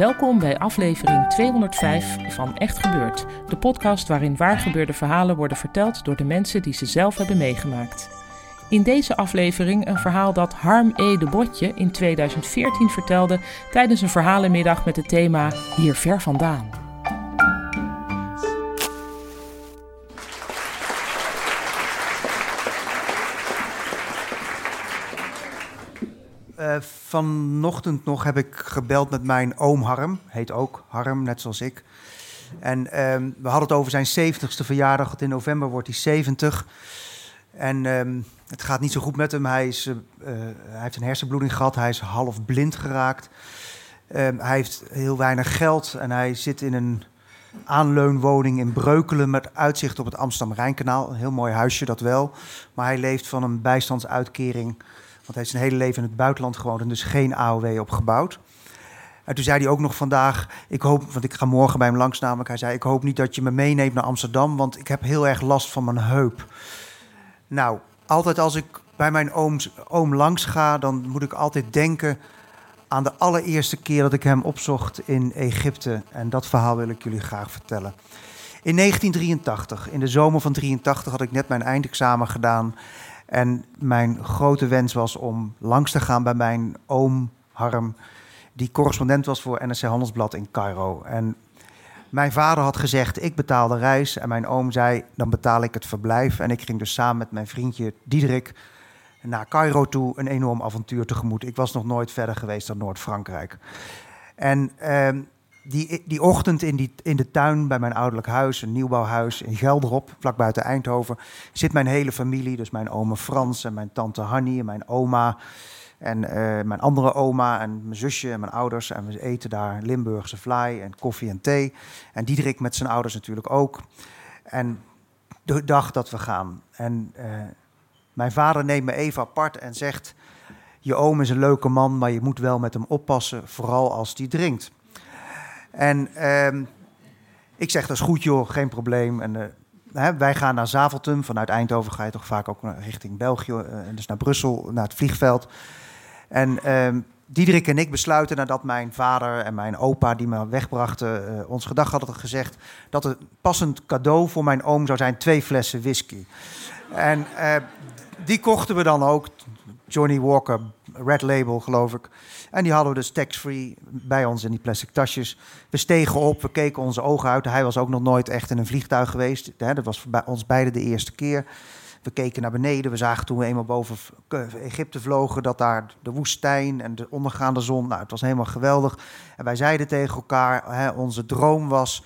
Welkom bij aflevering 205 van Echt Gebeurd, de podcast waarin waargebeurde verhalen worden verteld door de mensen die ze zelf hebben meegemaakt. In deze aflevering een verhaal dat Harm E. de Botje in 2014 vertelde tijdens een verhalenmiddag met het thema Hier ver vandaan. Uh, vanochtend nog heb ik gebeld met mijn oom Harm. Heet ook Harm, net zoals ik. En uh, we hadden het over zijn 70ste verjaardag. Want in november wordt hij 70. En uh, het gaat niet zo goed met hem. Hij, is, uh, hij heeft een hersenbloeding gehad. Hij is half blind geraakt. Ehm, hij heeft heel weinig geld. En hij zit in een aanleunwoning in Breukelen met uitzicht op het Amsterdam-Rijnkanaal. Een heel mooi huisje, dat wel. Maar hij leeft van een bijstandsuitkering hij is zijn hele leven in het buitenland gewoond en dus geen AOW opgebouwd. En toen zei hij ook nog vandaag, ik hoop, want ik ga morgen bij hem langs namelijk. Hij zei, ik hoop niet dat je me meeneemt naar Amsterdam, want ik heb heel erg last van mijn heup. Nou, altijd als ik bij mijn ooms, oom langs ga, dan moet ik altijd denken aan de allereerste keer dat ik hem opzocht in Egypte. En dat verhaal wil ik jullie graag vertellen. In 1983, in de zomer van 83, had ik net mijn eindexamen gedaan. En mijn grote wens was om langs te gaan bij mijn oom Harm, die correspondent was voor NRC Handelsblad in Cairo. En mijn vader had gezegd, ik betaal de reis. En mijn oom zei, dan betaal ik het verblijf. En ik ging dus samen met mijn vriendje Diederik naar Cairo toe een enorm avontuur tegemoet. Ik was nog nooit verder geweest dan Noord-Frankrijk. En ehm, die, die ochtend in, die, in de tuin bij mijn ouderlijk huis, een nieuwbouwhuis in Gelderop, vlak buiten Eindhoven, zit mijn hele familie. Dus mijn oma Frans en mijn tante Hanny en mijn oma en uh, mijn andere oma en mijn zusje en mijn ouders. En we eten daar Limburgse vlaai en koffie en thee. En Diederik met zijn ouders natuurlijk ook. En de dag dat we gaan. En uh, mijn vader neemt me even apart en zegt... Je oom is een leuke man, maar je moet wel met hem oppassen, vooral als hij drinkt. En uh, ik zeg, dat is goed joh, geen probleem. En uh, hè, wij gaan naar Zaventem. Vanuit Eindhoven ga je toch vaak ook richting België. Uh, dus naar Brussel, naar het vliegveld. En uh, Diederik en ik besluiten nadat mijn vader en mijn opa die me wegbrachten... Uh, ons gedag hadden gezegd dat het passend cadeau voor mijn oom zou zijn... twee flessen whisky. En die kochten we dan ook. Johnny Walker, Red Label geloof ik. En die hadden we dus tax-free bij ons in die plastic tasjes. We stegen op, we keken onze ogen uit. Hij was ook nog nooit echt in een vliegtuig geweest. Dat was bij ons beiden de eerste keer. We keken naar beneden. We zagen toen we eenmaal boven Egypte vlogen... dat daar de woestijn en de ondergaande zon... Nou, het was helemaal geweldig. En wij zeiden tegen elkaar, hè, onze droom was...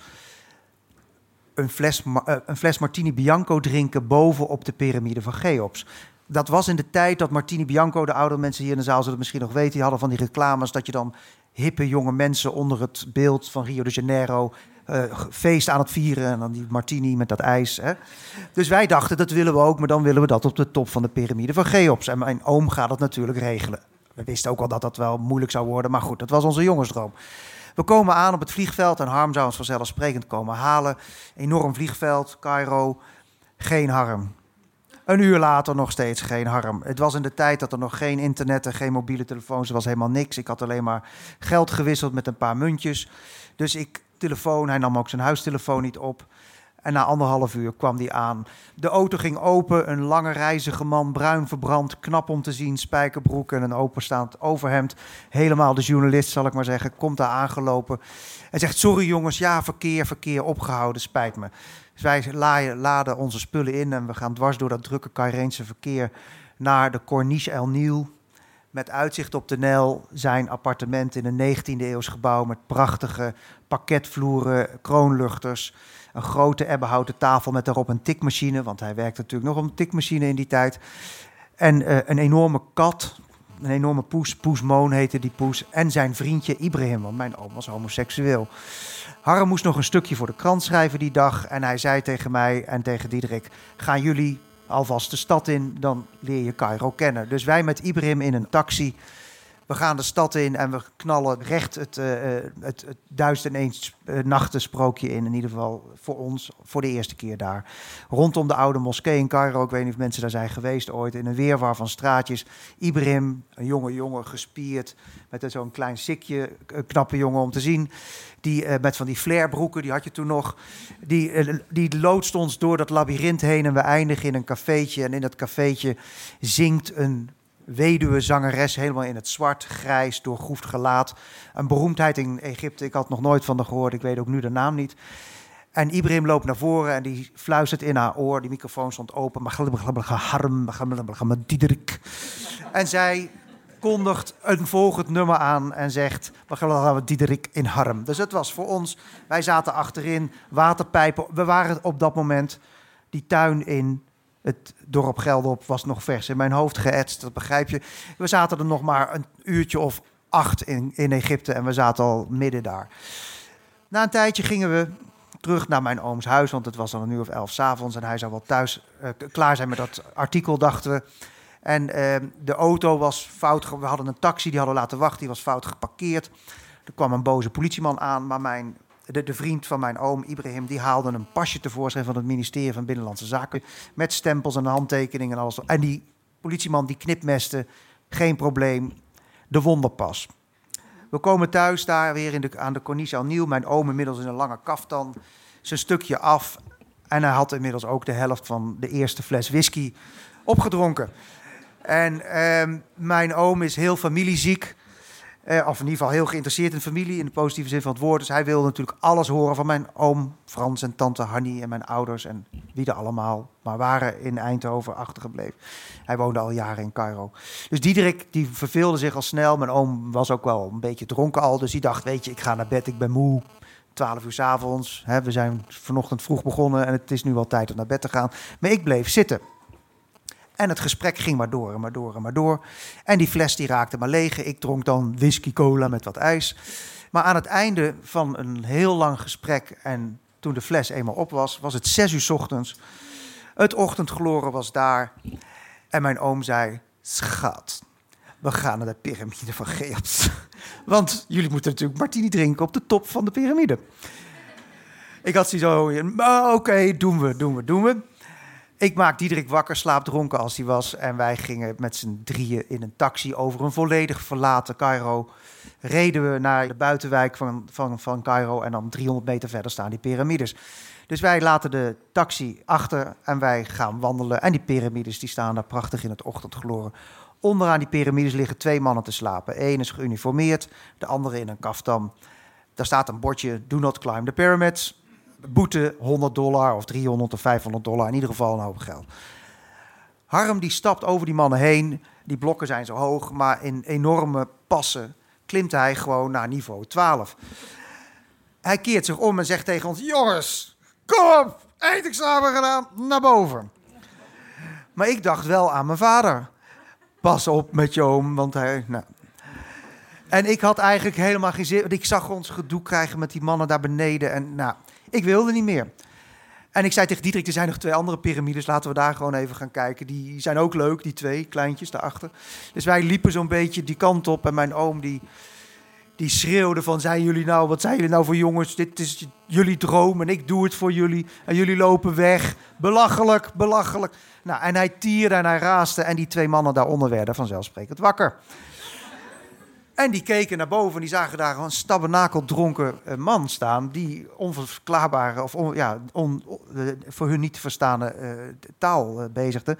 Een fles, eh, een fles Martini Bianco drinken boven op de piramide van Cheops dat was in de tijd dat Martini Bianco, de oudere mensen hier in de zaal zullen het misschien nog weten, die hadden van die reclames dat je dan hippe jonge mensen onder het beeld van Rio de Janeiro uh, feest aan het vieren en dan die martini met dat ijs. Hè. Dus wij dachten, dat willen we ook, maar dan willen we dat op de top van de piramide van Cheops. En mijn oom gaat dat natuurlijk regelen. We wisten ook al dat dat wel moeilijk zou worden, maar goed, dat was onze jongensdroom. We komen aan op het vliegveld en Harm zou ons vanzelfsprekend komen halen. Enorm vliegveld, Cairo, geen Harm. Een uur later nog steeds geen harm. Het was in de tijd dat er nog geen internet en geen mobiele telefoons, er was helemaal niks. Ik had alleen maar geld gewisseld met een paar muntjes. Dus ik telefoon, hij nam ook zijn huistelefoon niet op. En na anderhalf uur kwam hij aan. De auto ging open, een lange reizige man, bruin verbrand, knap om te zien, spijkerbroek en een openstaand overhemd. Helemaal de journalist, zal ik maar zeggen, komt daar aangelopen. En zegt, sorry jongens, ja, verkeer, verkeer, opgehouden, spijt me. Dus wij laden onze spullen in en we gaan dwars door dat drukke Caireense verkeer naar de Corniche El Niel. Met uitzicht op de Nijl, zijn appartement in een 19e eeuws gebouw met prachtige parketvloeren, kroonluchters. Een grote ebbenhouten tafel met daarop een tikmachine, want hij werkte natuurlijk nog op een tikmachine in die tijd. En eh, een enorme kat, een enorme poes, Poes Moon heette die poes. En zijn vriendje Ibrahim, want mijn oom was homoseksueel. Harm moest nog een stukje voor de krant schrijven die dag. En hij zei tegen mij en tegen Diederik: Gaan jullie alvast de stad in, dan leer je Cairo kennen. Dus wij met Ibrahim in een taxi. We gaan de stad in en we knallen recht het, uh, het, het duizend en eens uh, nachten sprookje in. In ieder geval voor ons, voor de eerste keer daar. Rondom de oude moskee in Cairo. Ik weet niet of mensen daar zijn geweest ooit. In een weerwar van straatjes. Ibrahim, een jonge jongen, gespierd. Met zo'n klein sikje. Een knappe jongen om te zien. Die met van die flairbroeken, die had je toen nog. Die, die loodst ons door dat labyrint heen. En we eindigen in een cafeetje. En in dat cafeetje zingt een weduwe zangeres, helemaal in het zwart, grijs, doorgroefd gelaat. Een beroemdheid in Egypte, ik had nog nooit van haar gehoord, ik weet ook nu de naam niet. En Ibrahim loopt naar voren en die fluistert in haar oor, die microfoon stond open. En zij kondigt een volgend nummer aan en zegt: We gaan Diederik in Harm. Dus het was voor ons, wij zaten achterin, waterpijpen. We waren op dat moment die tuin in het dorp Geldop was nog vers in mijn hoofd geëtst, dat begrijp je. We zaten er nog maar een uurtje of acht in, in Egypte en we zaten al midden daar. Na een tijdje gingen we terug naar mijn ooms huis, want het was dan een uur of elf s'avonds en hij zou wel thuis uh, klaar zijn met dat artikel, dachten we. En uh, de auto was fout, we hadden een taxi, die hadden laten wachten, die was fout geparkeerd. Er kwam een boze politieman aan, maar mijn de, de, vriend van mijn oom, Ibrahim, die haalde een pasje tevoorschijn van het ministerie van Binnenlandse Zaken. Met stempels en handtekeningen en alles. En die politieman die knipmeste, geen probleem, de wonderpas. We komen thuis daar weer in de, aan de Corniche nieuw. Mijn oom inmiddels in een lange kaftan, zijn stukje af. En hij had inmiddels ook de helft van de eerste fles whisky opgedronken. En eh, mijn oom is heel familieziek. Uh, of in ieder geval heel geïnteresseerd in familie, in de positieve zin van het woord. Dus hij wilde natuurlijk alles horen van mijn oom Frans en tante Hanny en mijn ouders en wie er allemaal maar waren in Eindhoven achtergebleven. Hij woonde al jaren in Cairo. Dus Diederik die verveelde zich al snel. Mijn oom was ook wel een beetje dronken al, dus die dacht, weet je, ik ga naar bed, ik ben moe. 12 uur s avonds. We zijn vanochtend vroeg begonnen en het is nu wel tijd om naar bed te gaan. Maar ik bleef zitten. En het gesprek ging maar door en maar door en maar door. En die fles die raakte maar leeg. Ik dronk dan whisky cola met wat ijs. Maar aan het einde van een heel lang gesprek en toen de fles eenmaal op was, was het zes uur ochtends. Het ochtendgloren was daar. En mijn oom zei, schat, we gaan naar de piramide van Cheops. Want jullie moeten natuurlijk martini drinken op de top van de piramide. Ik had zo, oké, okay, doen we, doen we, doen we. Ik maak Diederik wakker, slaapdronken als hij was. En wij gingen met z'n drieën in een taxi over een volledig verlaten Cairo. Reden we naar de buitenwijk van, van, van Cairo. En dan 300 meter verder staan die piramides. Dus wij laten de taxi achter en wij gaan wandelen. En die piramides die staan daar prachtig in het ochtendgloren. Onderaan die piramides liggen twee mannen te slapen. Eén is geuniformeerd, de andere in een kaftan. Daar staat een bordje, do not climb the pyramids boete 100 dollar of 300 of 500 dollar, in ieder geval een hoop geld. Harm die stapt over die mannen heen, die blokken zijn zo hoog, maar in enorme passen klimt hij gewoon naar niveau 12. Hij keert zich om en zegt tegen ons: Jongens, kom op, eindexamen gedaan, naar boven. Maar ik dacht wel aan mijn vader. Pas op met je oom, want hij. Nou. En ik had eigenlijk helemaal geen zin. Ik zag ons gedoe krijgen met die mannen daar beneden. En nou, ik wilde niet meer. En ik zei tegen Diederik, er zijn nog twee andere piramides, laten we daar gewoon even gaan kijken. Die zijn ook leuk, die twee kleintjes daarachter. Dus wij liepen zo'n beetje die kant op en mijn oom die, die schreeuwde van, zijn jullie nou, wat zijn jullie nou voor jongens? Dit is jullie droom en ik doe het voor jullie. En jullie lopen weg. Belachelijk, belachelijk. Nou, en hij tierde en hij raaste en die twee mannen daaronder werden vanzelfsprekend wakker. En die keken naar boven en die zagen daar een stabbernakeldronken eh, man staan. die onverklaarbare of ja, on, voor hun niet verstaande uh, taal bezigde.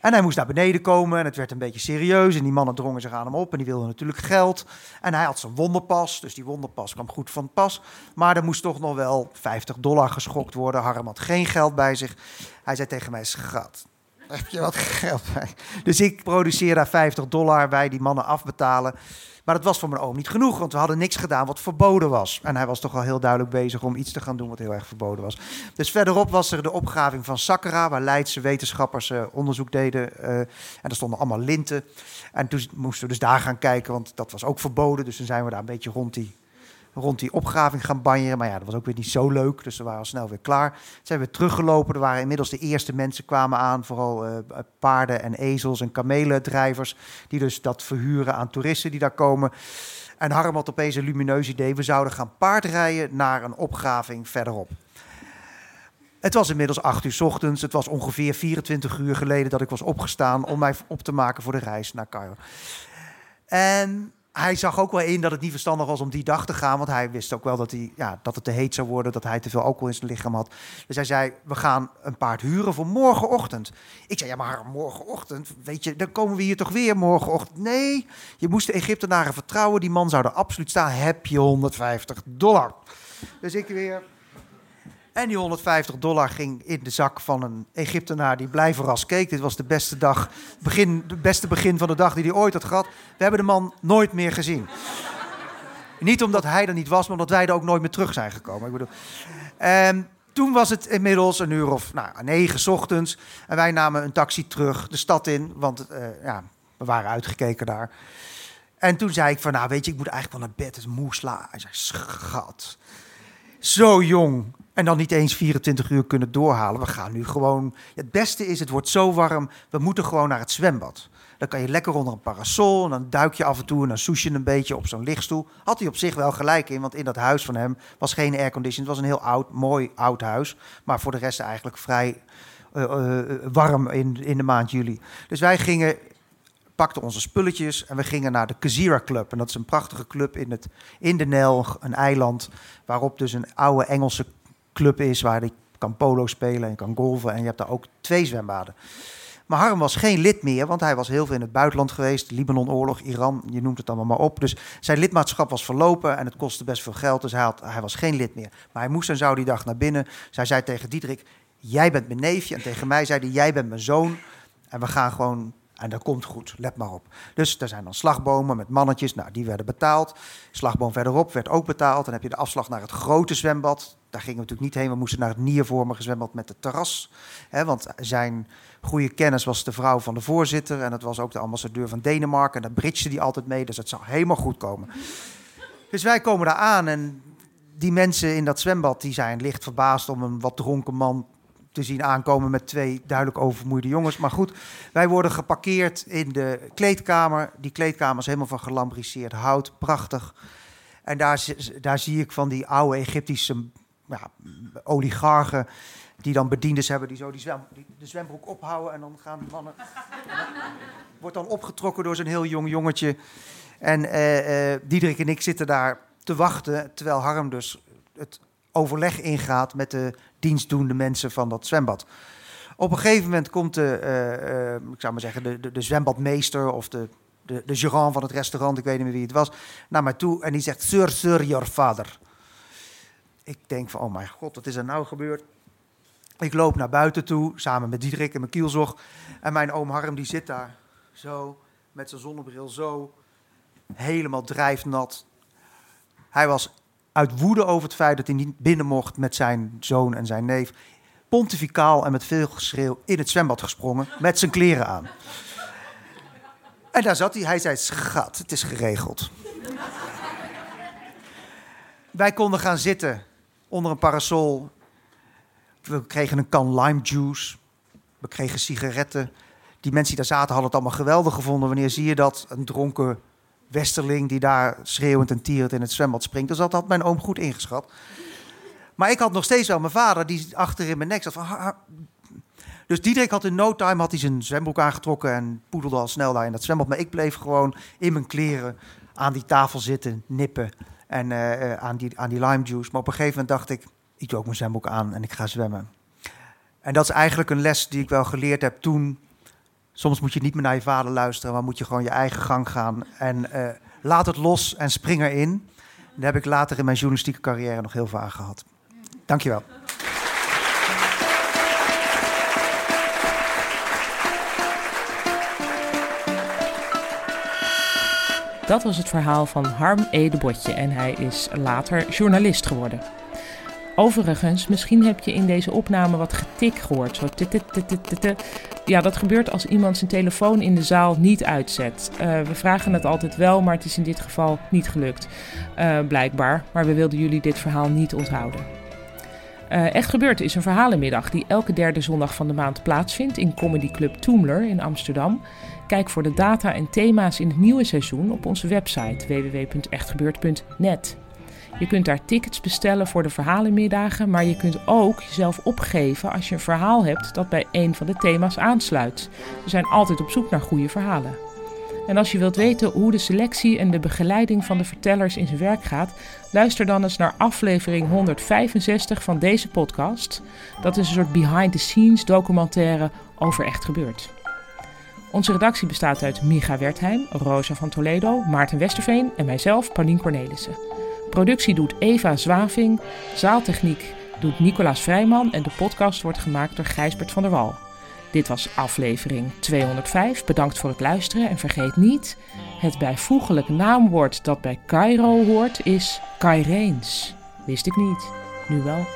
En hij moest naar beneden komen en het werd een beetje serieus. En die mannen drongen zich aan hem op en die wilden natuurlijk geld. En hij had zijn wonderpas, dus die wonderpas kwam goed van pas. Maar er moest toch nog wel 50 dollar geschokt worden. Harm had geen geld bij zich. Hij zei tegen mij, schat, heb je wat geld? Dus ik produceer daar 50 dollar bij die mannen afbetalen. Maar dat was voor mijn oom niet genoeg, want we hadden niks gedaan wat verboden was. En hij was toch al heel duidelijk bezig om iets te gaan doen wat heel erg verboden was. Dus verderop was er de opgraving van Sakura, waar Leidse wetenschappers eh, onderzoek deden. eh, en er stonden allemaal linten. En toen moesten we dus daar gaan kijken, want dat was ook verboden. Dus toen zijn we daar een beetje rond die, rond die opgraving gaan banjeren. Maar ja, dat was ook weer niet zo leuk, dus we waren al snel weer klaar. Zijn we teruggelopen, er waren inmiddels de eerste mensen kwamen aan. Vooral eh, paarden en ezels en kamelendrijvers, die dus dat verhuren aan toeristen die daar komen. En Harm had opeens een lumineus idee. We zouden gaan paardrijden naar een opgraving verderop. Het was inmiddels acht uur ochtends. Het was ongeveer 24 uur geleden dat ik was opgestaan om mij op te maken voor de reis naar Cairo. En hij zag ook wel in dat het niet verstandig was om die dag te gaan. Want hij wist ook wel dat, hij, ja, dat het te heet zou worden. Dat hij te veel alcohol in zijn lichaam had. Dus hij zei, we gaan een paard huren voor morgenochtend. Ik zei, ja maar morgenochtend, weet je, dan komen we hier toch weer morgenochtend. Nee, je moest de Egyptenaren vertrouwen. Die man zou er absoluut staan. Heb je 150 dollar? Dus ik weer... En die 150 dollar ging in de zak van een Egyptenaar die blij verrast keek. Dit was de beste dag, begin, de beste begin van de dag die hij ooit had gehad. We hebben de man nooit meer gezien. Niet omdat hij er niet was, maar omdat wij er ook nooit meer terug zijn gekomen. Ik bedoel, ehm, toen was het inmiddels een uur of nou, negen ochtends. En wij namen een taxi terug de stad in, want eh, ja, we waren uitgekeken daar. En toen zei ik van, nou weet je, ik moet eigenlijk wel naar bed. Het is moe. Hij zei, schat, zo jong. En dan niet eens 24 uur kunnen doorhalen. We gaan nu gewoon. Het beste is, het wordt zo warm. We moeten gewoon naar het zwembad. Dan kan je lekker onder een parasol. En dan duik je af en toe en dan soes je een beetje op zo'n lichtstoel. Had hij op zich wel gelijk in, want in dat huis van hem was geen aircondition. Het was een heel oud, mooi oud huis. Maar voor de rest eigenlijk vrij eh, eh, warm in, in de maand juli. Dus wij gingen pakten onze spulletjes en we gingen naar de Kazira Club. En dat is een prachtige club in, het, in de Nijl, een eiland, waarop dus een oude Engelse club is, waar je kan polo spelen en kan golven. En je hebt daar ook twee zwembaden. Maar Harm was geen lid meer, want hij was heel veel in het buitenland geweest. Libanon-oorlog, Iran, je noemt het allemaal maar op. Dus zijn lidmaatschap was verlopen en het kostte best veel geld. Dus hij, had, hij was geen lid meer. Maar hij moest en zou die dag naar binnen. Zij zei tegen Diederik, jij bent mijn neefje. En tegen mij zei hij, jij bent mijn zoon. En we gaan gewoon en dat komt goed, let maar op. Dus er zijn dan slagbomen met mannetjes, nou die werden betaald. Slagboom verderop werd ook betaald. Dan heb je de afslag naar het grote zwembad. Daar gingen we natuurlijk niet heen, we moesten naar het niervormige zwembad met het terras. Want zijn goede kennis was de vrouw van de voorzitter. En dat was ook de ambassadeur van Denemarken. En daar bridgede die altijd mee, dus het zou helemaal goed komen. Dus wij komen daar aan en die mensen in dat zwembad die zijn licht verbaasd om een wat dronken man te zien aankomen met twee duidelijk oververmoeide jongens. Maar goed, wij worden geparkeerd in de kleedkamer. Die kleedkamer is helemaal van gelambriceerd hout, prachtig. En daar, daar zie ik van die oude Egyptische ja, oligarchen die dan bedienders hebben die zo die zwem, de zwembroek ophouden en dan gaan mannen... wordt dan opgetrokken door zo'n heel jong jongetje. En eh eh Diederik en ik zitten daar te wachten, terwijl Harm dus het overleg ingaat met de dienstdoende mensen van dat zwembad. Op een gegeven moment komt de, eh, eh, ik zou maar zeggen, de, de, zwembadmeester of de, de, de gérant van het restaurant, ik weet niet meer wie het was, naar mij toe en die zegt, sir, sir, your father. Ik denk van, oh mijn god, wat is er nou gebeurd? Ik loop naar buiten toe, samen met Diederik en mijn kielzog. En mijn oom Harm, die zit daar, zo, met zijn zonnebril, zo, helemaal drijfnat. Hij was uit woede over het feit dat hij niet binnen mocht met zijn zoon en zijn neef, pontificaal en met veel geschreeuw in het zwembad gesprongen met zijn kleren aan. En daar zat hij. Hij zei: Schat, het is geregeld. Wij konden gaan zitten onder een parasol. We kregen een kan lime juice. We kregen sigaretten. Die mensen die daar zaten hadden het allemaal geweldig gevonden. Wanneer zie je dat? Een dronken westerling die daar schreeuwend en tierend in het zwembad springt. Dus dat had mijn oom goed ingeschat. Maar ik had nog steeds wel mijn vader die achter in mijn nek zat. Van, "Ha, ha." Dus Diederik had in no time had hij zijn zwembroek aangetrokken en poedelde al snel daar in dat zwembad. Maar ik bleef gewoon in mijn kleren aan die tafel zitten, nippen en eh, eh, aan, die, aan die lime juice. Maar op een gegeven moment dacht ik, ik doe ook mijn zwembroek aan en ik ga zwemmen. En dat is eigenlijk een les die ik wel geleerd heb toen Soms moet je niet meer naar je vader luisteren, maar moet je gewoon je eigen gang gaan. En eh, laat het los en spring erin. Daar heb ik later in mijn journalistieke carrière nog heel veel aan gehad. Dankjewel. Dat was het verhaal van Harm E. de Botje en hij is later journalist geworden. Overigens, misschien heb je in deze opname wat getik gehoord. Zo ja, dat gebeurt als iemand zijn telefoon in de zaal niet uitzet. Uh, we vragen het altijd wel, maar het is in dit geval niet gelukt. Uh, blijkbaar. Maar we wilden jullie dit verhaal niet onthouden. Uh, Echt Gebeurd is een verhalenmiddag die elke derde zondag van de maand plaatsvindt in Comedy Club Toomler in Amsterdam. Kijk voor de data en thema's in het nieuwe seizoen op onze website www.echtgebeurd.net. Je kunt daar tickets bestellen voor de verhalenmiddagen, maar je kunt ook jezelf opgeven als je een verhaal hebt dat bij een van de thema's aansluit. We zijn altijd op zoek naar goede verhalen. En als je wilt weten hoe de selectie en de begeleiding van de vertellers in zijn werk gaat, luister dan eens naar aflevering 165 van deze podcast. Dat is een soort behind-the-scenes documentaire over echt gebeurd. Onze redactie bestaat uit Micha Wertheim, Rosa van Toledo, Maarten Westerveen en mijzelf, Paulien Cornelissen. Productie doet Eva Zwaving, zaaltechniek doet Nicolaas Vrijman en de podcast wordt gemaakt door Gijsbert van der Wal. Dit was aflevering 205. Bedankt voor het luisteren en vergeet niet: het bijvoeglijk naamwoord dat bij Cairo hoort is Kaireens. Wist ik niet, nu wel.